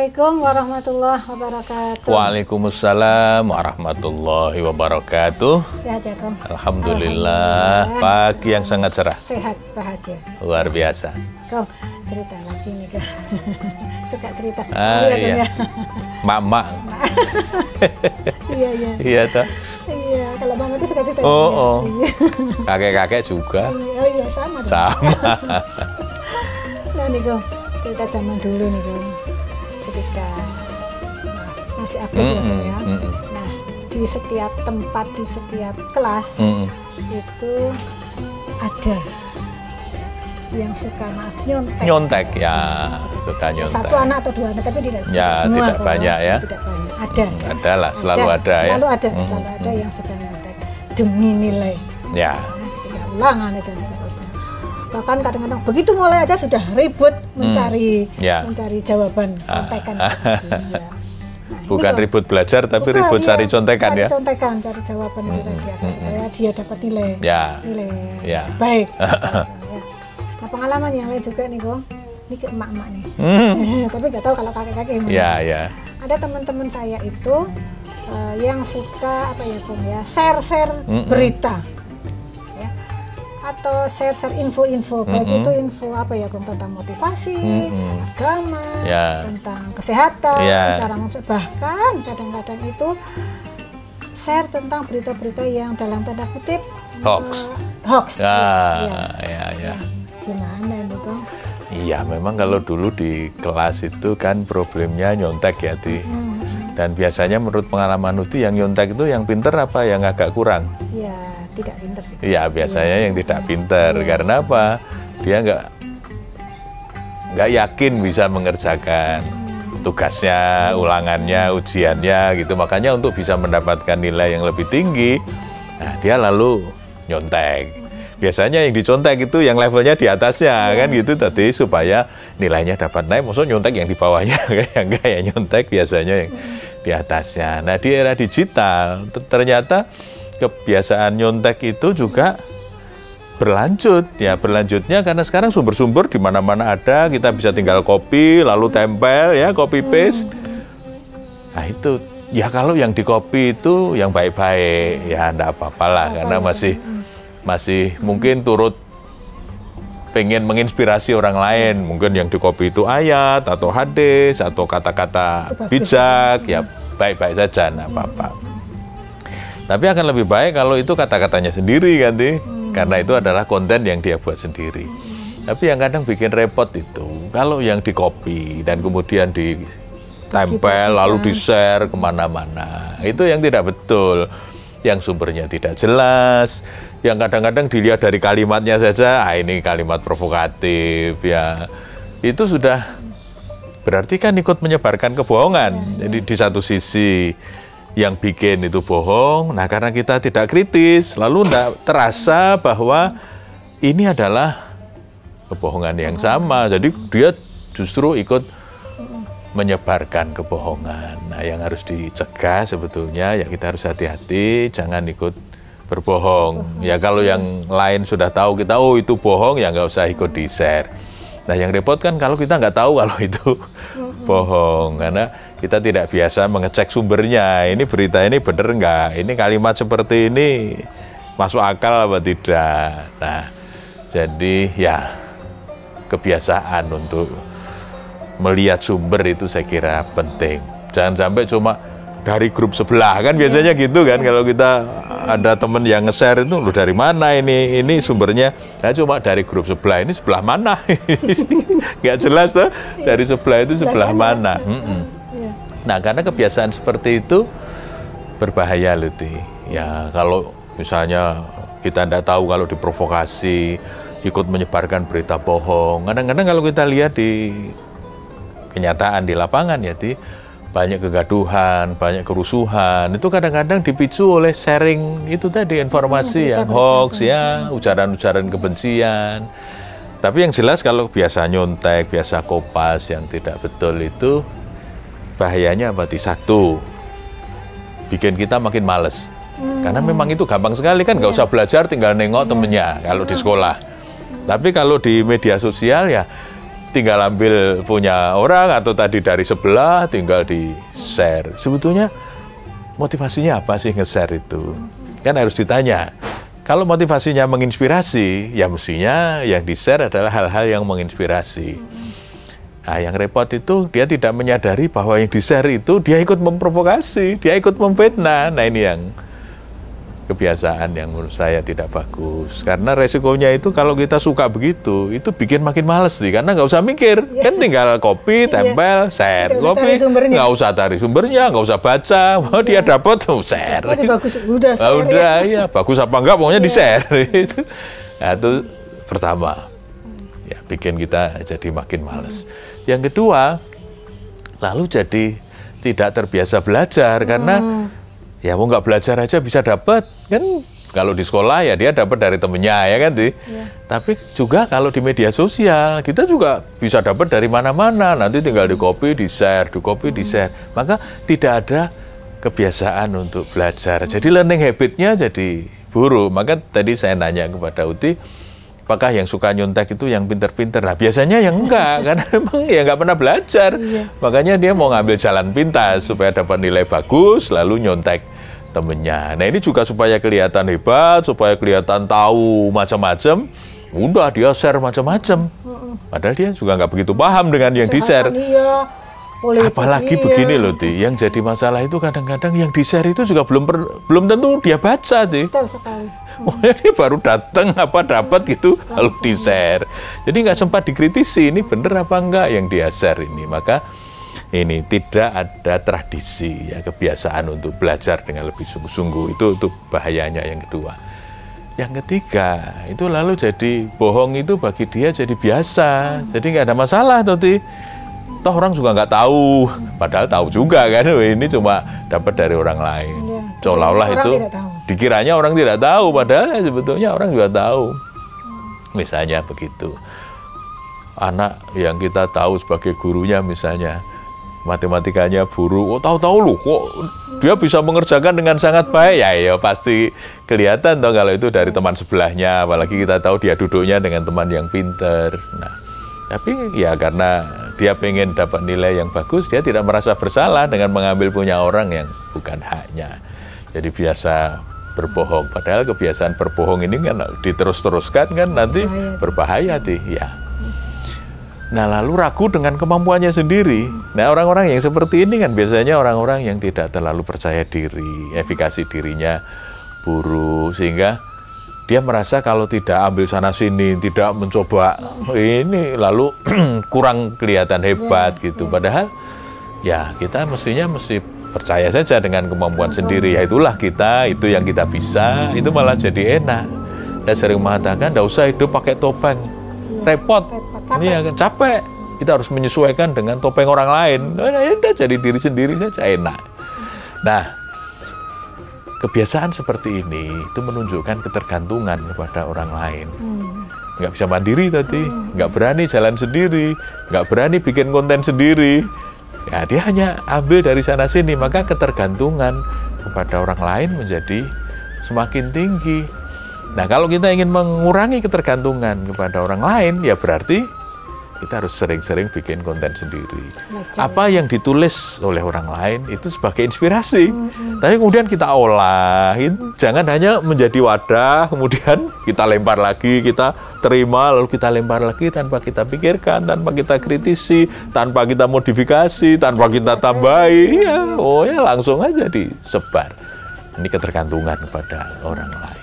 Assalamualaikum warahmatullahi wabarakatuh. Waalaikumsalam warahmatullahi wabarakatuh. Sehat ya, Kong? Alhamdulillah, pagi yang sangat cerah. Sehat, bahagia. Luar biasa. Kong, cerita lagi nih, Kong. Suka cerita. Ah, Iya, Kong, iya. ya? Mama. Iya, iya. iya toh. Iya, kalau mama itu suka cerita. Oh, Iya, oh. Iya. Kakek-kakek juga. Iya, oh iya, sama dong. Sama. Nah nih Kong, cerita zaman dulu nih Kong. Ketika nah, masih aktif ya, Kong, ya. mm-mm. Nah, di setiap tempat, di setiap kelas Mm-mm. itu ada yang suka maaf nyontek. Nyontek ya, suka nyontek. Satu anak atau dua anak, tapi tidak, Ya, semua. tidak Kong, banyak ya. Tidak banyak. Ada. Ada lah, selalu ada, ya. Selalu ada, selalu ada yang suka nyontek demi nilai. Ya, Nah, ulangan dan seterusnya. Bahkan kadang-kadang begitu mulai aja sudah ribut mencari Ya. mencari jawaban contekan. Iya. Nah, ini bukan kok- ribut belajar tapi bukan, ribut iya, cari contekan cari ya. contekan, cari jawaban itu tadi apa, supaya dia dapat nilai. Ya. Nilai Ya. baik. Ya. Nah, pengalaman yang lain juga nih, Gong. Ini ke emak-emak nih. Tapi nggak tahu kalau kakek-kakek. Ya, ya. Ada teman-teman saya itu eh, yang suka apa ya, Gong ya, share-share Mm-mm. berita ya atau share-share info-info baik itu info apa ya Gong, tentang motivasi agama Ya. tentang kesehatan Ya. cara bahkan kadang-kadang itu share tentang berita-berita yang dalam tanda kutip Hoax. eh, hoax Ya, ya. ya, ya. gimana itu Gong? Iya, memang kalau dulu di kelas itu kan problemnya nyontek ya, Di. Dan biasanya menurut pengalaman itu yang nyontek itu yang pinter apa yang agak kurang? ya tidak pinter sih Iya, biasanya yang tidak pinter. Karena apa? Dia nggak nggak yakin bisa mengerjakan tugasnya, ulangannya, ujiannya gitu. Makanya untuk bisa mendapatkan nilai yang lebih tinggi, nah dia lalu nyontek. Biasanya yang dicontek itu yang levelnya di atasnya kan gitu tadi supaya nilainya dapat naik. Maksud nyontek yang di bawahnya kayak enggak ya nyontek biasanya yang di atasnya. Nah di era digital ter- ternyata kebiasaan nyontek itu juga berlanjut. Ya berlanjutnya karena sekarang sumber-sumber di mana-mana ada. Kita bisa tinggal copy lalu tempel ya copy paste. Nah itu. Ya kalau yang di copy itu yang baik-baik ya enggak apa-apa lah karena masih masih mungkin turut pengen menginspirasi orang lain. Mungkin yang di copy itu ayat atau hadis atau kata-kata bijak ya baik-baik saja enggak apa-apa tapi akan lebih baik kalau itu kata-katanya sendiri kan, Ti? Karena itu adalah konten yang dia buat sendiri. Tapi yang kadang bikin repot itu, kalau yang di copy dan kemudian ditempel lalu di-share ke mana-mana, itu yang tidak betul. Yang sumbernya tidak jelas, yang kadang-kadang dilihat dari kalimatnya saja, ah ini kalimat provokatif ya. Itu sudah berarti kan ikut menyebarkan kebohongan. Jadi di satu sisi yang bikin itu bohong, nah karena kita tidak kritis, lalu tidak terasa bahwa ini adalah kebohongan yang sama. Jadi dia justru ikut menyebarkan kebohongan. Nah yang harus dicegah sebetulnya ya kita harus hati-hati, jangan ikut berbohong. Ya kalau yang lain sudah tahu kita, oh itu bohong, ya nggak usah ikut di-share. Nah yang repot kan kalau kita nggak tahu kalau itu bohong, karena kita tidak biasa mengecek sumbernya. Ini berita ini benar nggak? Ini kalimat seperti ini masuk akal apa tidak? Nah, jadi ya kebiasaan untuk melihat sumber itu saya kira penting. Jangan sampai cuma dari grup sebelah kan biasanya gitu kan kalau kita ada temen yang nge-share itu lu dari mana ini ini sumbernya nah cuma dari grup sebelah ini sebelah mana nggak jelas tuh dari sebelah itu Sebelah mana Mm-mm. Iya. Nah, karena kebiasaan seperti itu berbahaya loh, Ti. Ya, kalau misalnya kita tidak tahu kalau diprovokasi, ikut menyebarkan berita bohong. Kadang-kadang kalau kita lihat di kenyataan di lapangan ya, Ti, banyak kegaduhan, banyak kerusuhan. Itu kadang-kadang dipicu oleh sharing itu tadi informasi yang hoax ya, ujaran-ujaran kebencian. Tapi yang jelas kalau biasa nyontek, biasa kopas yang tidak betul itu bahayanya apa? Ti? Satu, bikin kita makin males. Karena memang itu gampang sekali kan, nggak usah belajar, tinggal nengok temennya kalau di sekolah. Tapi kalau di media sosial ya tinggal ambil punya orang atau tadi dari sebelah tinggal di share. Sebetulnya motivasinya apa sih nge-share itu? Kan harus ditanya. Kalau motivasinya menginspirasi, ya mestinya yang di-share adalah hal-hal yang menginspirasi. Nah, yang repot itu dia tidak menyadari bahwa yang di-share itu dia ikut memprovokasi, dia ikut memfitnah. Nah, ini yang kebiasaan yang menurut saya tidak bagus. Karena resikonya itu kalau kita suka begitu, itu bikin makin males nih. Karena nggak usah mikir, kan tinggal kopi, tempel, share. Nggak usah kopi, cari sumbernya. nggak usah cari sumbernya, nggak usah baca. Mau dia dapat, tuh share. Oh, bagus, udah Ah, share ya. udah, ya. bagus apa enggak, pokoknya di share. Itu. nah, itu pertama, ya bikin kita jadi makin males. Yang kedua, lalu jadi tidak terbiasa belajar karena ya mau nggak belajar aja bisa dapat kan? Kalau di sekolah ya dia dapat dari temennya ya kan di? Tapi juga kalau di media sosial kita juga bisa dapat dari mana-mana. Nanti tinggal di copy di share di copy di share. Maka tidak ada kebiasaan untuk belajar. Jadi learning habitnya jadi buruk. Maka tadi saya nanya kepada Uti apakah yang suka nyontek itu yang pinter-pinter? Nah biasanya yang enggak, karena emang ya nggak pernah belajar. Makanya dia mau ngambil jalan pintas supaya dapat nilai bagus, lalu nyontek temennya. Nah ini juga supaya kelihatan hebat, supaya kelihatan tahu macam-macam. Udah dia share macam-macam. Padahal dia juga nggak begitu paham dengan yang di-share. Kesehatan iya, politik Apalagi iya. begini loh, Ti. Yang jadi masalah itu kadang-kadang yang di-share itu juga belum per- belum tentu dia baca, Ti. Betul sekali. Pokoknya dia baru datang apa dapat gitu lalu di share. Jadi nggak sempat dikritisi ini bener apa enggak yang dia share ini. Maka ini tidak ada tradisi ya kebiasaan untuk belajar dengan lebih sungguh-sungguh itu untuk bahayanya yang kedua. Yang ketiga itu lalu jadi bohong itu bagi dia jadi biasa. Jadi nggak ada masalah tuh Toh orang juga nggak tahu, padahal tahu juga kan. Ini cuma dapat dari orang lain. Iya. Seolah-olah itu dikiranya orang tidak tahu, padahal ya sebetulnya orang juga tahu. Misalnya begitu. Anak yang kita tahu sebagai gurunya misalnya matematikanya buruk, oh tahu-tahu loh kok dia bisa mengerjakan dengan sangat baik ya ya pasti kelihatan toh kalau itu dari teman sebelahnya apalagi kita tahu dia duduknya dengan teman yang pinter nah tapi ya karena dia pengen dapat nilai yang bagus dia tidak merasa bersalah dengan mengambil punya orang yang bukan haknya. Jadi biasa berbohong. Padahal kebiasaan berbohong ini kan diterus-teruskan kan nanti berbahaya tuh. ya Nah, lalu ragu dengan kemampuannya sendiri. Nah, orang-orang yang seperti ini kan biasanya orang-orang yang tidak terlalu percaya diri, efikasi dirinya buruk, sehingga dia merasa kalau tidak ambil sana sini, tidak mencoba ini, lalu kurang kelihatan hebat gitu. Padahal ya kita mestinya mesti percaya saja dengan kemampuan sendiri. Ya itulah kita, itu yang kita bisa, itu malah jadi enak. Saya sering mengatakan, tidak usah hidup pakai topeng, repot. Repot, Iya kan capek. Kita harus menyesuaikan dengan topeng orang lain. Nah, ya jadi diri sendiri saja enak. Nah, kebiasaan seperti ini itu menunjukkan ketergantungan kepada orang lain. Nggak bisa mandiri tadi, nggak berani jalan sendiri, nggak berani bikin konten sendiri. Ya, dia hanya ambil dari sana sini, maka ketergantungan kepada orang lain menjadi semakin tinggi. Nah, kalau kita ingin mengurangi ketergantungan kepada orang lain, ya berarti kita harus sering-sering bikin konten sendiri. Belajar. Apa yang ditulis oleh orang lain itu sebagai inspirasi. Tapi kemudian kita olah, jangan hanya menjadi wadah, kemudian kita lempar lagi, kita terima, lalu kita lempar lagi tanpa kita pikirkan, tanpa kita kritisi, tanpa kita modifikasi, tanpa kita tambahi. Ya, oh ya langsung aja disebar. Ini ketergantungan kepada orang lain.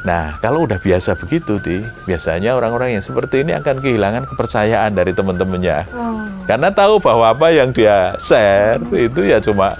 Nah, kalau udah biasa begitu, Ti, biasanya orang-orang yang seperti ini akan kehilangan kepercayaan dari teman-temannya. Oh, Karena tahu bahwa apa yang dia share itu ya cuma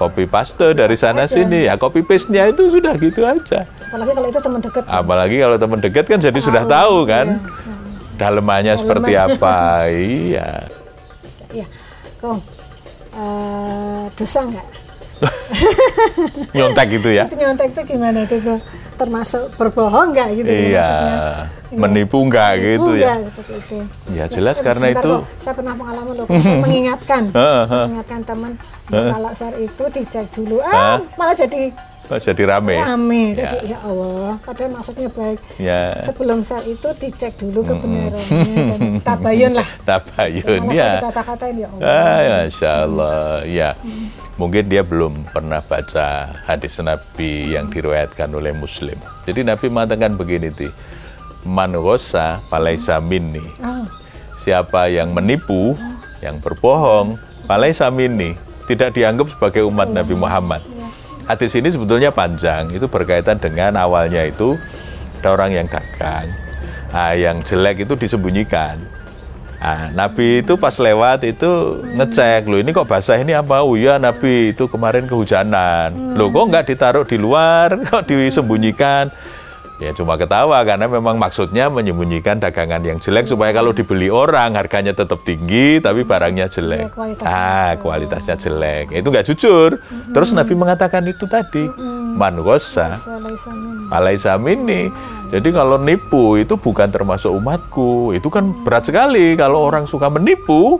copy paste dari sana sini. Ya copy paste-nya itu sudah gitu aja. apalagi kalau itu teman dekat. Apalagi kalau teman dekat kan jadi sudah tahu kan dalemannya seperti apa. Iya. Ya, Kong. eh, dosa nggak? Nyontek gitu ya. Itu nyontek itu gimana itu Kong? Termasuk berbohong nggak gitu? Iya. maksudnya? Menipu enggak gitu Enggak, ya. seperti itu. Ya jelas Tapi karena itu Kok, saya pernah pengalaman loh, saya mengingatkan, mengingatkan teman kalau share itu dicek dulu, ah malah jadi Oh, jadi rame. rame Ya. jadi ya Allah padahal maksudnya baik Ya. sebelum saat itu dicek dulu kebenarannya dan tabayun lah Tabayun ya. saya dikata-katain ya Allah Ah, Masya Allah, ya. Mungkin dia belum pernah baca hadis Nabi yang diriwayatkan oleh Muslim. Jadi Nabi mengatakan begini, Ti. Man ghosa falaisa minni. Ah, Siapa yang menipu, yang berbohong, falaisa minni. Tidak dianggap sebagai umat Nabi Muhammad. Hadis ini sebetulnya panjang, itu berkaitan dengan awalnya itu ada orang yang dagang. Nah, yang jelek itu disembunyikan. Nah, Nabi itu pas lewat itu ngecek, loh ini kok basah ini apa? Oh iya Nabi itu kemarin kehujanan. Loh kok nggak ditaruh di luar, kok disembunyikan? Ya cuma ketawa karena memang maksudnya menyembunyikan dagangan yang jelek supaya kalau dibeli orang harganya tetap tinggi tapi barangnya jelek. Ya, kualitasnya. ah, kualitasnya jelek. Itu nggak jujur. Terus Nabi mengatakan itu tadi, man ghosa Assalamualaikum. alaisa minni. Jadi kalau nipu itu bukan termasuk umatku. Itu kan berat sekali kalau orang suka menipu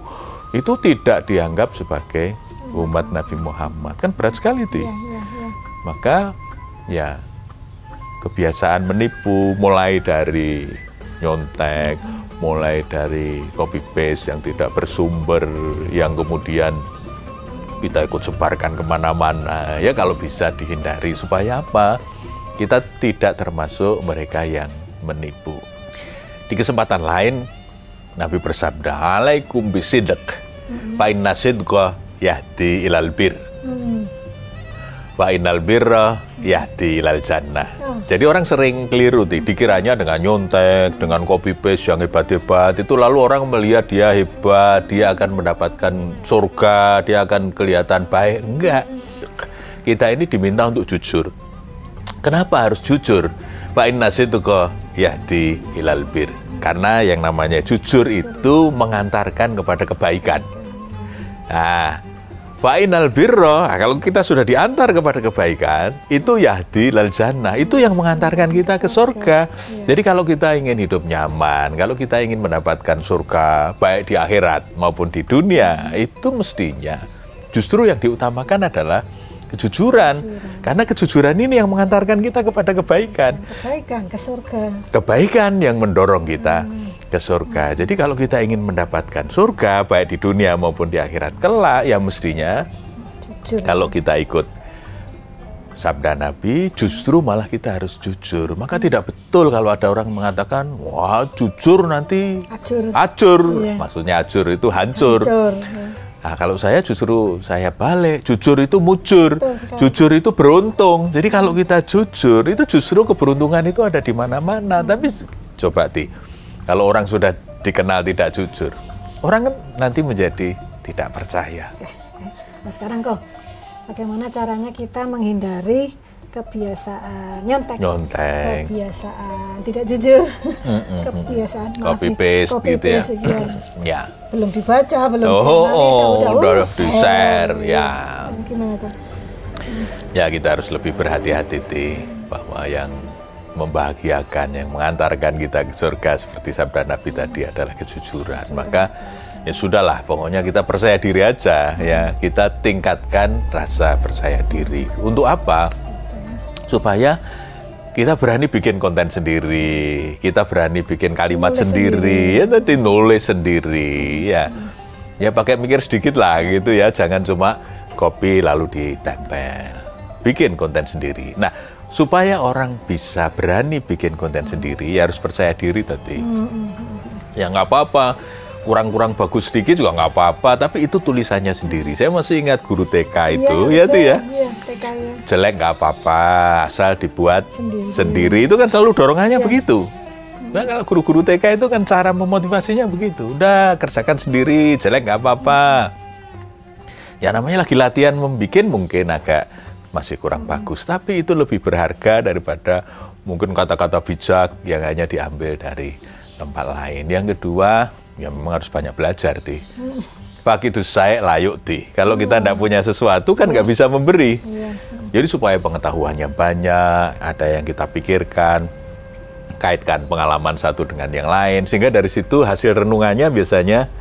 itu tidak dianggap sebagai umat Nabi Muhammad. Kan berat sekali tuh. ya ya ya Maka ya kebiasaan menipu mulai dari nyontek, mulai dari copy paste yang tidak bersumber, yang kemudian kita ikut sebarkan ke mana-mana. Ya kalau bisa dihindari supaya apa? Kita tidak termasuk mereka yang menipu. Di kesempatan lain, Nabi bersabda, Alaikum bisidq, fa inna sidqa yahdi ilal bir. Hmm. Wa innal birra yahdi ilal jannah. Oh. Jadi orang sering keliru, Ti. dikiranya dengan nyontek, dengan copy paste yang hebat-hebat, itu lalu orang melihat dia hebat, dia akan mendapatkan surga, dia akan kelihatan baik. Enggak. Kita ini diminta untuk jujur. Kenapa harus jujur? Pak Inas itu kok yahdi ilal bir. Karena yang namanya jujur itu mengantarkan kepada kebaikan. Nah, Fa'inal birro, nah, kalau kita sudah diantar kepada kebaikan, itu yahdi lal jannah, itu yang mengantarkan kita ke surga. Jadi kalau kita ingin hidup nyaman, kalau kita ingin mendapatkan surga, baik di akhirat maupun di dunia, itu mestinya. Justru yang diutamakan adalah kejujuran. Karena kejujuran ini yang mengantarkan kita kepada kebaikan. Kebaikan ke surga. Kebaikan yang mendorong kita ke surga. Jadi kalau kita ingin mendapatkan surga baik di dunia maupun di akhirat kelak ya mestinya jujur kalau kita ikut sabda Nabi justru malah kita harus jujur. Maka tidak betul kalau ada orang mengatakan wah jujur nanti Ajur. acur. Iya. Maksudnya acur itu hancur. Hancur, ya. Nah, kalau saya justru saya balik, jujur itu mujur, Betul jujur itu beruntung. Jadi kalau kita jujur, itu justru keberuntungan itu ada di mana-mana. Tapi s- coba ti, kalau orang sudah dikenal tidak jujur, orang kan nanti menjadi tidak percaya. Nah sekarang kok bagaimana caranya kita menghindari kebiasaan nyontek, Nyontek. kebiasaan tidak jujur, kebiasaan Copy paste copy gitu ya. paste, iya. Ya. belum dibaca, belum Oh, dianalisa, oh, udah, udah uh, di-share, ya. Gimana tuh? Ya kita harus lebih berhati-hati ti bahwa yang membahagiakan, yang mengantarkan kita ke surga seperti sabda Nabi tadi adalah kejujuran. Maka ya sudahlah, pokoknya kita percaya diri aja ya. Kita tingkatkan rasa percaya diri. Untuk apa? Supaya kita berani bikin konten sendiri, kita berani bikin kalimat Nulis sendiri, ya nanti nulis sendiri, ya. Ya pakai mikir sedikit lah gitu ya, jangan cuma copy lalu ditempel. Bikin konten sendiri. Nah, supaya orang bisa berani bikin konten sendiri, ya harus percaya diri tadi. Ya nggak apa-apa, kurang-kurang bagus sedikit juga nggak apa-apa, tapi itu tulisannya sendiri. Saya masih ingat guru TK itu, Iya, ya tuh ya Iya, TK ya. jelek nggak apa-apa asal dibuat Sendiri. sendiri. itu kan selalu dorongannya begitu nah kalau guru-guru TK itu kan cara memotivasinya begitu udah kerjakan sendiri jelek nggak apa-apa ya namanya lagi latihan membuat mungkin agak masih kurang bagus tapi itu lebih berharga daripada mungkin kata-kata bijak yang hanya diambil dari tempat lain yang kedua ya memang harus banyak belajar ti Pak itu saya layuk ti. Kalau kita tidak punya sesuatu kan nggak bisa memberi. Iya. Jadi supaya pengetahuannya banyak, ada yang kita pikirkan, kaitkan pengalaman satu dengan yang lain, sehingga dari situ hasil renungannya biasanya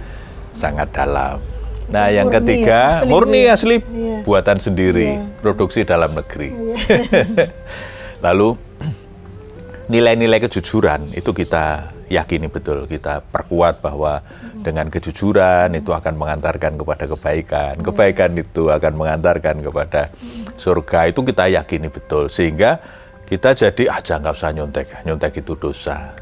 sangat dalam. Nah, yang Murni, ketiga asli, murni iya. asli Iya. buatan sendiri, Iya. produksi dalam negeri. Lalu nilai-nilai kejujuran itu kita yakini betul, kita perkuat bahwa dengan kejujuran itu akan mengantarkan kepada kebaikan, kebaikan itu akan mengantarkan kepada surga. Itu kita yakini betul sehingga kita jadi aja nggak usah nyontek, nyontek itu dosa.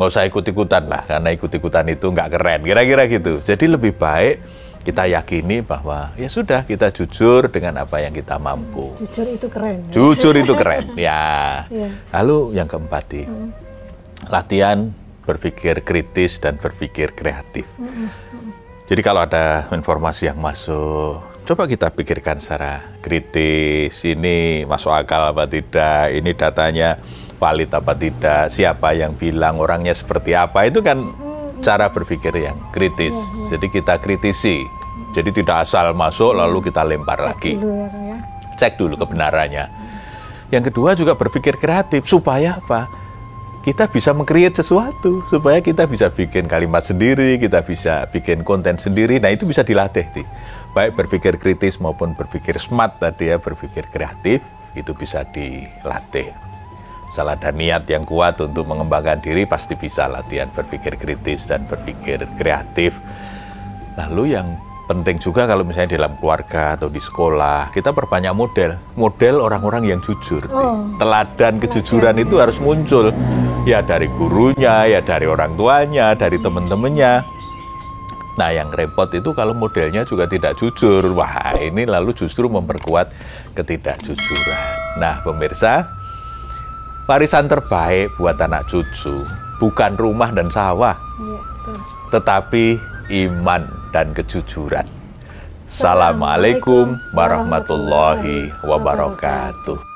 Nggak usah ikut-ikutan lah, karena ikut-ikutan itu nggak keren, kira-kira gitu. Jadi lebih baik kita yakini bahwa ya sudah kita jujur dengan apa yang kita mampu. Jujur itu keren. ya. Jujur itu keren, ya. Iya. Lalu yang keempat, Di, latihan berpikir kritis dan berpikir kreatif. Jadi kalau ada informasi yang masuk, coba kita pikirkan secara kritis. Ini masuk akal apa tidak? Ini datanya valid apa tidak? Siapa yang bilang orangnya seperti apa? Itu kan cara berpikir yang kritis. Jadi kita kritisi. Jadi tidak asal masuk lalu kita lempar lagi Dulu ya, ya. cek dulu kebenarannya. Yang kedua juga berpikir kreatif supaya apa? Kita bisa mengcreate sesuatu supaya kita bisa bikin kalimat sendiri, kita bisa bikin konten sendiri. Nah, itu bisa dilatih, Ti. Baik berpikir kritis maupun berpikir smart tadi ya, berpikir kreatif itu bisa dilatih. Salah ada niat yang kuat untuk mengembangkan diri pasti bisa latihan berpikir kritis dan berpikir kreatif. Lalu yang penting juga kalau misalnya dalam keluarga atau di sekolah, kita perbanyak model. Model orang-orang yang jujur. Oh. Teladan kejujuran itu harus muncul. Ya dari gurunya, ya dari orang tuanya, dari teman-temannya. Nah yang repot itu kalau modelnya juga tidak jujur. Wah ini lalu justru memperkuat ketidakjujuran. Nah pemirsa, warisan terbaik buat anak cucu bukan rumah dan sawah, Iya, betul. tetapi iman dan kejujuran. Assalamualaikum warahmatullahi wabarakatuh.